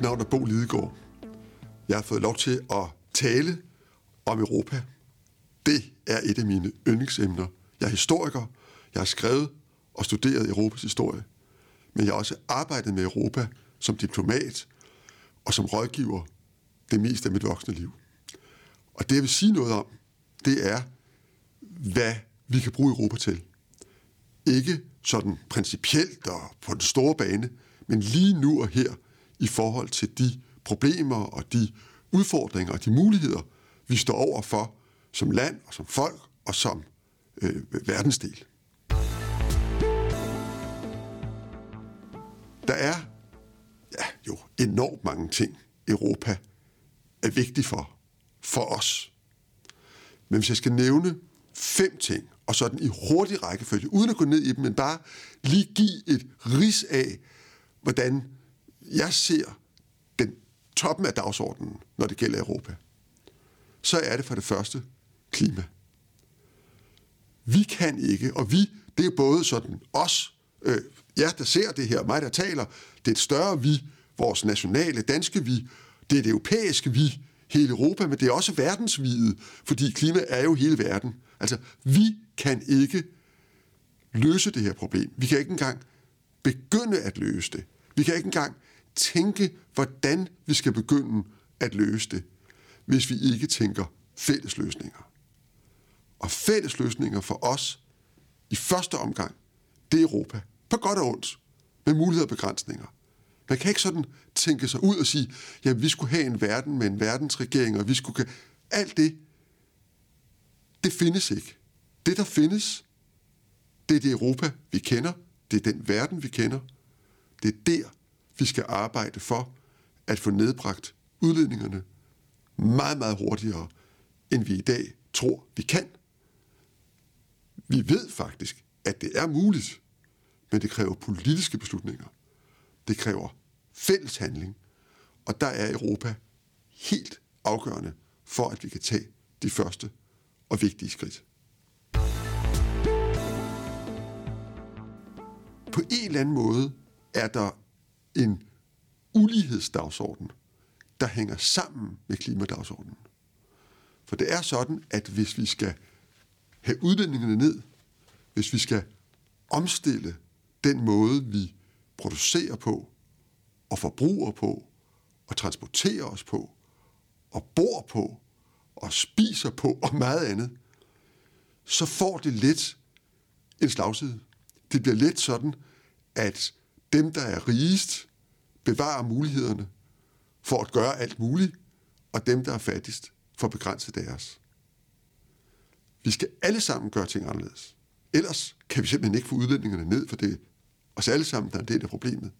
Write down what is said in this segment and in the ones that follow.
Mit navn er Bo Lidegaard. Jeg har fået lov til at tale om Europa. Det er et af mine yndlingsemner. Jeg er historiker. Jeg har skrevet og studeret Europas historie. Men jeg har også arbejdet med Europa som diplomat og som rådgiver det meste af mit voksne liv. Og det, jeg vil sige noget om, det er, hvad vi kan bruge Europa til. Ikke sådan principielt og på den store bane, men lige nu og her i forhold til de problemer og de udfordringer og de muligheder, vi står over for som land og som folk og som øh, verdensdel. Der er ja, jo enormt mange ting, Europa er vigtig for, for os. Men hvis jeg skal nævne fem ting, og sådan i hurtig rækkefølge, uden at gå ned i dem, men bare lige give et ris af, hvordan jeg ser den toppen af dagsordenen, når det gælder Europa, så er det for det første klima. Vi kan ikke, og vi, det er både sådan os, øh, jer der ser det her, mig der taler, det er et større vi, vores nationale danske vi, det er det europæiske vi, hele Europa, men det er også verdensvidet, fordi klima er jo hele verden. Altså, vi kan ikke løse det her problem. Vi kan ikke engang begynde at løse det. Vi kan ikke engang tænke, hvordan vi skal begynde at løse det, hvis vi ikke tænker fælles løsninger. Og fælles løsninger for os i første omgang, det er Europa. På godt og ondt, med muligheder og begrænsninger. Man kan ikke sådan tænke sig ud og sige, ja, vi skulle have en verden med en verdensregering, og vi skulle... Alt det, det findes ikke. Det, der findes, det er det Europa, vi kender. Det er den verden, vi kender. Det er der, vi skal arbejde for at få nedbragt udledningerne meget, meget hurtigere, end vi i dag tror, vi kan. Vi ved faktisk, at det er muligt, men det kræver politiske beslutninger. Det kræver fælles handling, og der er Europa helt afgørende for, at vi kan tage de første og vigtige skridt. På en eller anden måde er der en ulighedsdagsorden, der hænger sammen med klimadagsordenen. For det er sådan, at hvis vi skal have udlændingerne ned, hvis vi skal omstille den måde, vi producerer på, og forbruger på, og transporterer os på, og bor på, og spiser på, og meget andet, så får det let en slagside. Det bliver let sådan, at dem, der er rigest, bevarer mulighederne for at gøre alt muligt, og dem, der er fattigst, får begrænset deres. Vi skal alle sammen gøre ting anderledes. Ellers kan vi simpelthen ikke få udlændingerne ned, for det er os alle sammen, der er en del af problemet.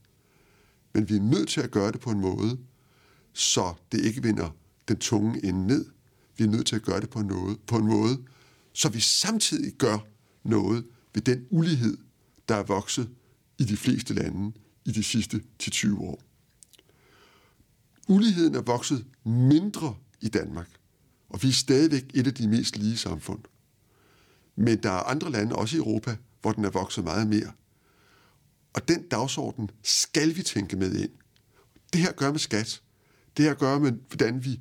Men vi er nødt til at gøre det på en måde, så det ikke vinder den tunge ende ned. Vi er nødt til at gøre det på en, måde, på en måde, så vi samtidig gør noget ved den ulighed, der er vokset i de fleste lande i de sidste 10-20 år. Uligheden er vokset mindre i Danmark, og vi er stadigvæk et af de mest lige samfund. Men der er andre lande, også i Europa, hvor den er vokset meget mere. Og den dagsorden skal vi tænke med ind. Det her gør med skat. Det her gør med, hvordan vi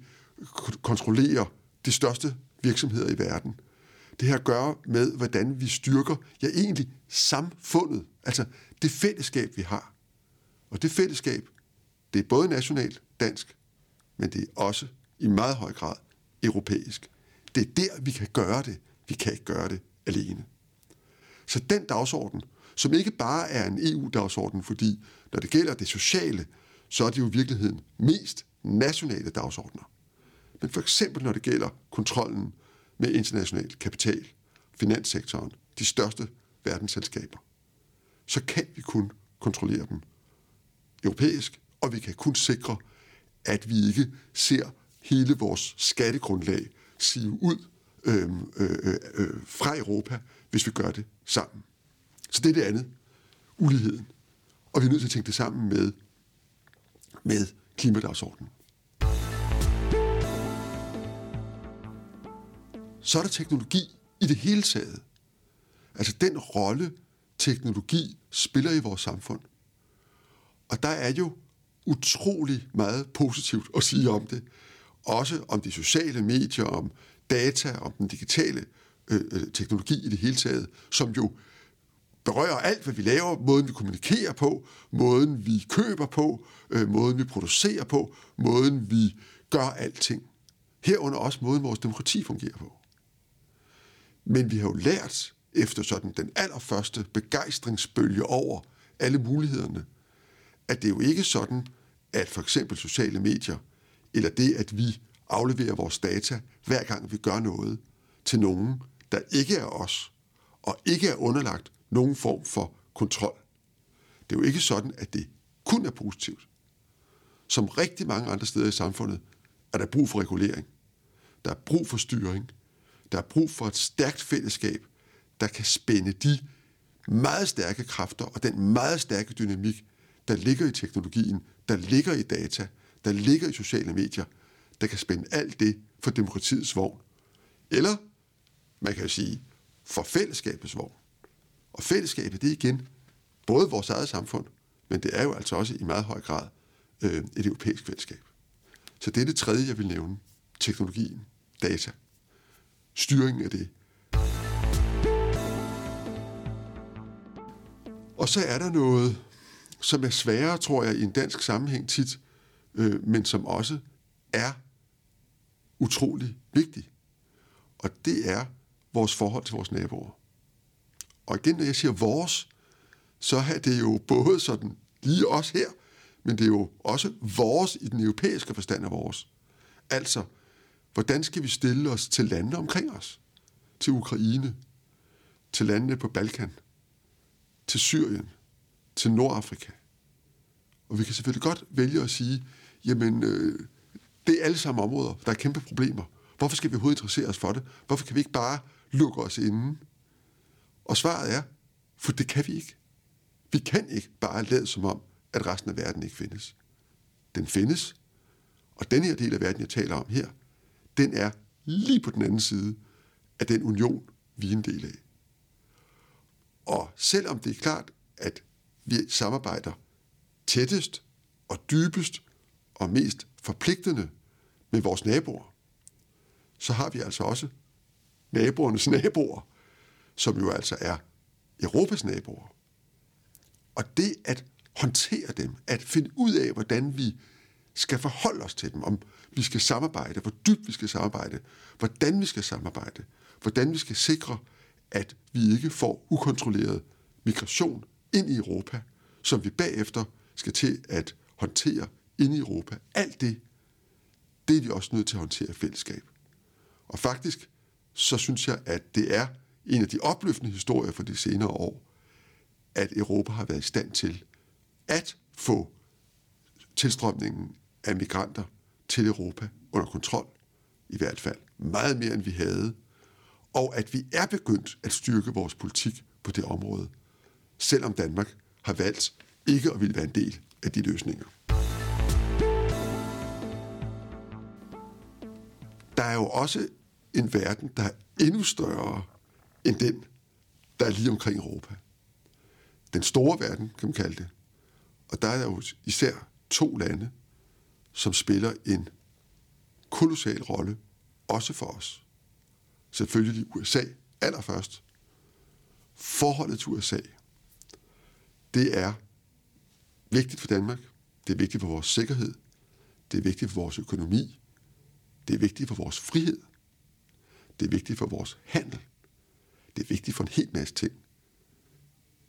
kontrollerer de største virksomheder i verden. Det her gør med, hvordan vi styrker, ja egentlig samfundet, altså det fællesskab, vi har. Og det fællesskab, det er både nationalt, dansk, men det er også i meget høj grad europæisk. Det er der, vi kan gøre det. Vi kan ikke gøre det alene. Så den dagsorden, som ikke bare er en EU-dagsorden, fordi når det gælder det sociale, så er det jo i virkeligheden mest nationale dagsordner. Men for eksempel når det gælder kontrollen med international kapital, finanssektoren, de største verdensselskaber, så kan vi kun kontrollere dem europæisk, og vi kan kun sikre, at vi ikke ser hele vores skattegrundlag sive ud øhm, øh, øh, øh, fra Europa, hvis vi gør det sammen. Så det er det andet. Uligheden. Og vi er nødt til at tænke det sammen med, med klimadagsordenen. Så er der teknologi i det hele taget. Altså den rolle, teknologi spiller i vores samfund. Og der er jo utrolig meget positivt at sige om det. Også om de sociale medier, om data, om den digitale øh, øh, teknologi i det hele taget, som jo berører alt, hvad vi laver, måden vi kommunikerer på, måden vi køber på, øh, måden vi producerer på, måden vi gør alting. Herunder også måden vores demokrati fungerer på. Men vi har jo lært, efter sådan den allerførste begejstringsbølge over alle mulighederne, at det er jo ikke sådan, at for eksempel sociale medier, eller det, at vi afleverer vores data, hver gang vi gør noget, til nogen, der ikke er os, og ikke er underlagt nogen form for kontrol. Det er jo ikke sådan, at det kun er positivt. Som rigtig mange andre steder i samfundet, er der brug for regulering. Der er brug for styring. Der er brug for et stærkt fællesskab, der kan spænde de meget stærke kræfter og den meget stærke dynamik, der ligger i teknologien, der ligger i data, der ligger i sociale medier, der kan spænde alt det for demokratiets vogn. Eller, man kan sige, for fællesskabets vogn. Og fællesskabet, det er igen både vores eget samfund, men det er jo altså også i meget høj grad øh, et europæisk fællesskab. Så det er det tredje, jeg vil nævne. Teknologien, data, styringen af det. Og så er der noget, som er sværere, tror jeg, i en dansk sammenhæng tit, øh, men som også er utrolig vigtig. Og det er vores forhold til vores naboer. Og igen, når jeg siger vores, så er det jo både sådan lige os her, men det er jo også vores i den europæiske forstand af vores. Altså, hvordan skal vi stille os til landene omkring os? Til Ukraine, til landene på Balkan, til Syrien, til Nordafrika. Og vi kan selvfølgelig godt vælge at sige, jamen, øh, det er alle sammen områder, der er kæmpe problemer. Hvorfor skal vi overhovedet interessere os for det? Hvorfor kan vi ikke bare lukke os inden? Og svaret er, for det kan vi ikke. Vi kan ikke bare lade som om, at resten af verden ikke findes. Den findes, og den her del af verden, jeg taler om her, den er lige på den anden side af den union, vi er en del af. Og selvom det er klart, at vi samarbejder tættest og dybest og mest forpligtende med vores naboer, så har vi altså også naboernes naboer, som jo altså er Europas naboer. Og det at håndtere dem, at finde ud af, hvordan vi skal forholde os til dem, om vi skal samarbejde, hvor dybt vi skal samarbejde, hvordan vi skal samarbejde, hvordan vi skal sikre, at vi ikke får ukontrolleret migration ind i Europa, som vi bagefter skal til at håndtere ind i Europa. Alt det, det er vi også nødt til at håndtere i fællesskab. Og faktisk, så synes jeg, at det er en af de opløftende historier for de senere år, at Europa har været i stand til at få tilstrømningen af migranter til Europa under kontrol, i hvert fald meget mere end vi havde, og at vi er begyndt at styrke vores politik på det område, selvom Danmark har valgt ikke at ville være en del af de løsninger. Der er jo også en verden, der er endnu større end den, der er lige omkring Europa. Den store verden, kan man kalde det. Og der er jo især to lande, som spiller en kolossal rolle, også for os. Selvfølgelig USA allerførst. Forholdet til USA, det er vigtigt for Danmark. Det er vigtigt for vores sikkerhed. Det er vigtigt for vores økonomi. Det er vigtigt for vores frihed. Det er vigtigt for vores handel. Det er vigtigt for en hel masse ting.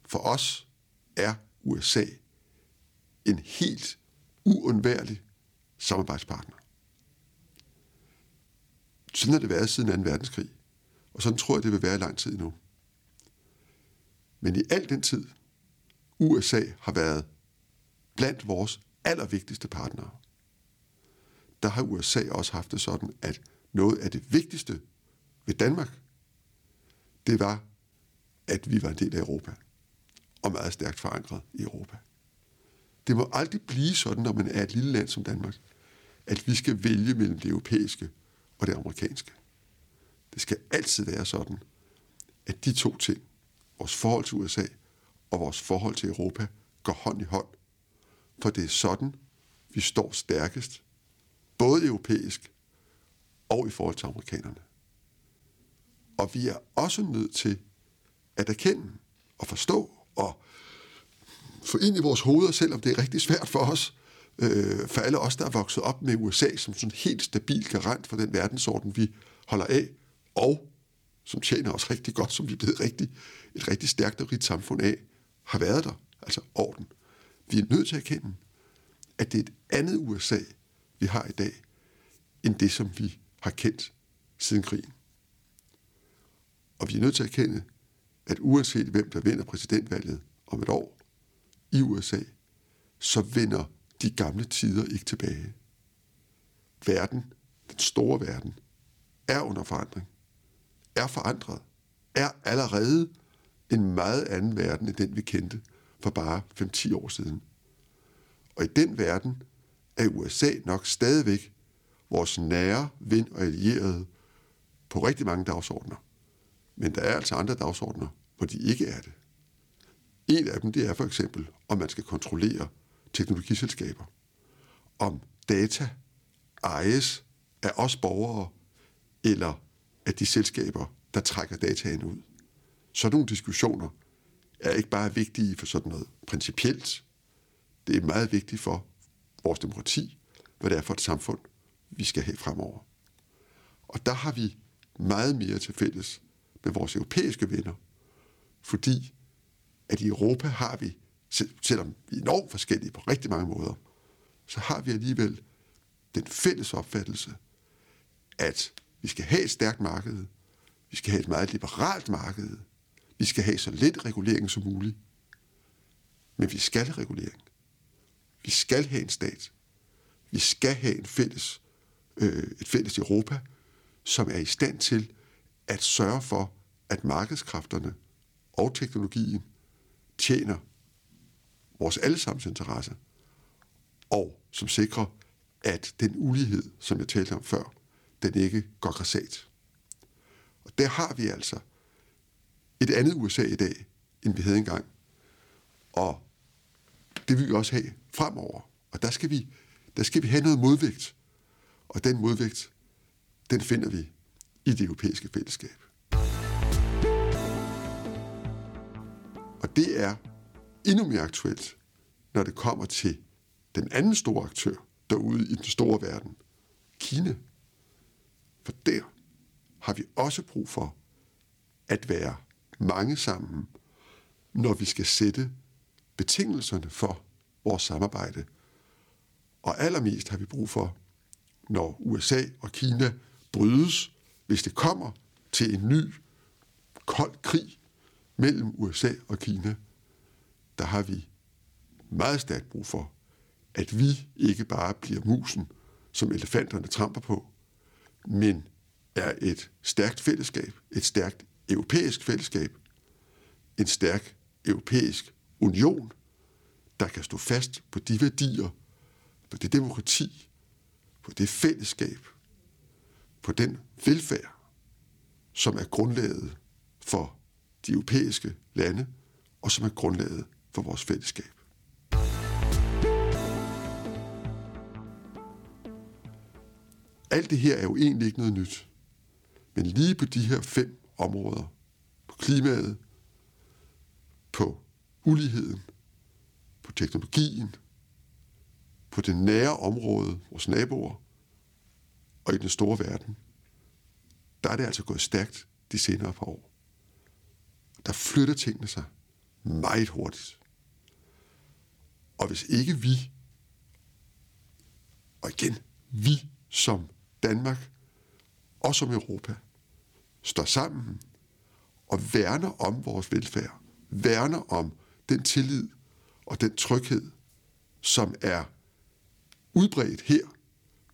For os er USA en helt uundværlig samarbejdspartner. Sådan har det været siden 2. verdenskrig, og sådan tror jeg, det vil være i lang tid nu. Men i al den tid, USA har været blandt vores allervigtigste partnere, der har USA også haft det sådan, at noget af det vigtigste ved Danmark, det var, at vi var en del af Europa, og meget stærkt forankret i Europa. Det må aldrig blive sådan, når man er et lille land som Danmark, at vi skal vælge mellem det europæiske og det amerikanske. Det skal altid være sådan, at de to ting, vores forhold til USA og vores forhold til Europa, går hånd i hånd. For det er sådan, vi står stærkest, både europæisk og i forhold til amerikanerne. Og vi er også nødt til at erkende og forstå og få ind i vores hoveder, selvom det er rigtig svært for os, øh, for alle os, der er vokset op med USA som sådan helt stabil garant for den verdensorden, vi holder af, og som tjener os rigtig godt, som vi er blevet rigtig, et rigtig stærkt og rigt samfund af, har været der, altså orden. Vi er nødt til at erkende, at det er et andet USA, vi har i dag, end det, som vi har kendt siden krigen. Og vi er nødt til at erkende, at uanset hvem der vinder præsidentvalget om et år i USA, så vender de gamle tider ikke tilbage. Verden, den store verden, er under forandring, er forandret, er allerede en meget anden verden end den, vi kendte for bare 5-10 år siden. Og i den verden er USA nok stadigvæk vores nære ven og allierede på rigtig mange dagsordner. Men der er altså andre dagsordner, hvor de ikke er det. En af dem, det er for eksempel, om man skal kontrollere teknologiselskaber. Om data ejes af os borgere, eller af de selskaber, der trækker dataen ud. Sådan nogle diskussioner er ikke bare vigtige for sådan noget principielt. Det er meget vigtigt for vores demokrati, hvad det er for et samfund, vi skal have fremover. Og der har vi meget mere til fælles med vores europæiske venner, fordi at i Europa har vi, selvom vi er enormt forskellige på rigtig mange måder, så har vi alligevel den fælles opfattelse, at vi skal have et stærkt marked, vi skal have et meget liberalt marked, vi skal have så lidt regulering som muligt, men vi skal have regulering. Vi skal have en stat. Vi skal have en fælles, øh, et fælles Europa, som er i stand til at sørge for, at markedskræfterne og teknologien tjener vores allesammens interesse, og som sikrer, at den ulighed, som jeg talte om før, den ikke går græsat. Og der har vi altså et andet USA i dag, end vi havde engang. Og det vil vi også have fremover. Og der skal vi, der skal vi have noget modvægt. Og den modvægt, den finder vi i det europæiske fællesskab. Og det er endnu mere aktuelt, når det kommer til den anden store aktør derude i den store verden, Kina. For der har vi også brug for at være mange sammen, når vi skal sætte betingelserne for vores samarbejde. Og allermest har vi brug for, når USA og Kina brydes, hvis det kommer til en ny kold krig mellem USA og Kina, der har vi meget stærkt brug for, at vi ikke bare bliver musen, som elefanterne tramper på, men er et stærkt fællesskab, et stærkt europæisk fællesskab, en stærk europæisk union, der kan stå fast på de værdier, på det demokrati, på det fællesskab, på den velfærd, som er grundlaget for de europæiske lande, og som er grundlaget for vores fællesskab. Alt det her er jo egentlig ikke noget nyt. Men lige på de her fem områder, på klimaet, på uligheden, på teknologien, på det nære område, vores naboer, og i den store verden, der er det altså gået stærkt de senere par år. Der flytter tingene sig meget hurtigt. Og hvis ikke vi, og igen, vi som Danmark og som Europa, står sammen og værner om vores velfærd, værner om den tillid og den tryghed, som er udbredt her,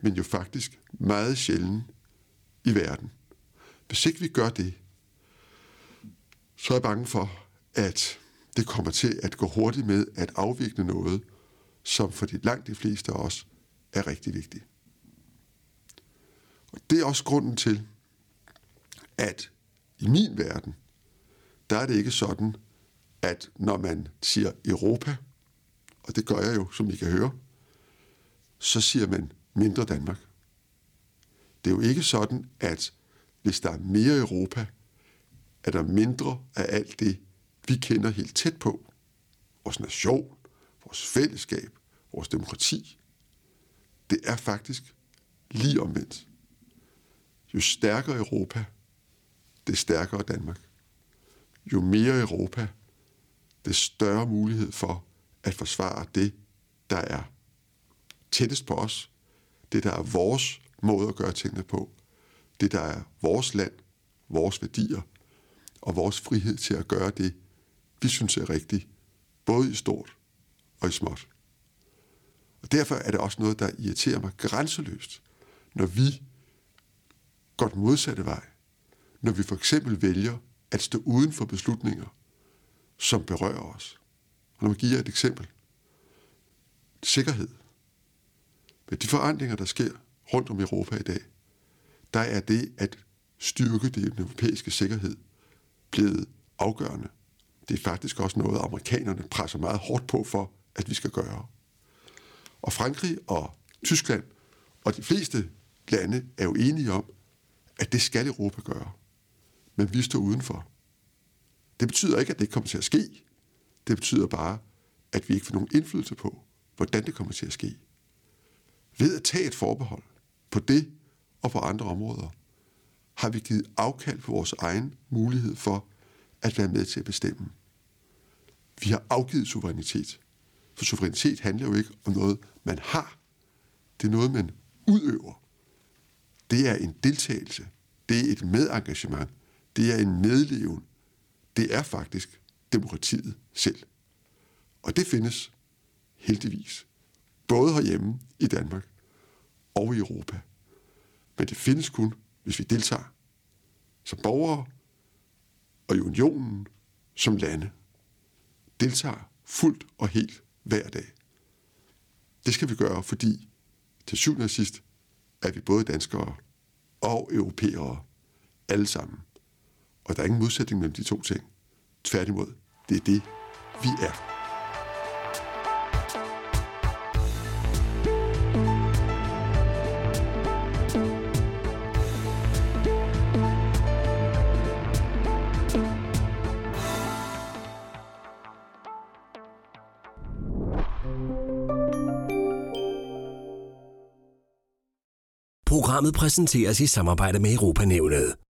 men jo faktisk meget sjældent i verden. Hvis ikke vi gør det, så er jeg bange for, at det kommer til at gå hurtigt med at afvikle noget, som for de langt de fleste af os er rigtig vigtigt. Og det er også grunden til, at i min verden, der er det ikke sådan, at når man siger Europa, og det gør jeg jo, som I kan høre, så siger man mindre Danmark. Det er jo ikke sådan, at hvis der er mere Europa, er der mindre af alt det, vi kender helt tæt på. Vores nation, vores fællesskab, vores demokrati. Det er faktisk lige omvendt. Jo stærkere Europa, det stærkere Danmark. Jo mere Europa, det større mulighed for at forsvare det, der er tættest på os, det, der er vores måde at gøre tingene på, det, der er vores land, vores værdier og vores frihed til at gøre det, vi synes er rigtigt, både i stort og i småt. Og derfor er det også noget, der irriterer mig grænseløst, når vi går den modsatte vej. Når vi for eksempel vælger at stå uden for beslutninger, som berører os. Og når man giver et eksempel. Sikkerhed. Med de forandringer, der sker rundt om Europa i dag, der er det at styrke den europæiske sikkerhed blevet afgørende. Det er faktisk også noget, amerikanerne presser meget hårdt på for, at vi skal gøre. Og Frankrig og Tyskland og de fleste lande er jo enige om, at det skal Europa gøre. Men vi står udenfor. Det betyder ikke, at det ikke kommer til at ske. Det betyder bare, at vi ikke får nogen indflydelse på, hvordan det kommer til at ske. Ved at tage et forbehold på det og på andre områder, har vi givet afkald på vores egen mulighed for at være med til at bestemme. Vi har afgivet suverænitet. For suverænitet handler jo ikke om noget, man har. Det er noget, man udøver. Det er en deltagelse. Det er et medengagement. Det er en medleven. Det er faktisk demokratiet selv. Og det findes heldigvis både herhjemme i Danmark og i Europa. Men det findes kun, hvis vi deltager som borgere og i unionen som lande. Deltager fuldt og helt hver dag. Det skal vi gøre, fordi til syvende og sidst er vi både danskere og europæere alle sammen. Og der er ingen modsætning mellem de to ting. Tværtimod, det er det, vi er. Programmet præsenteres i samarbejde med Europanævnet.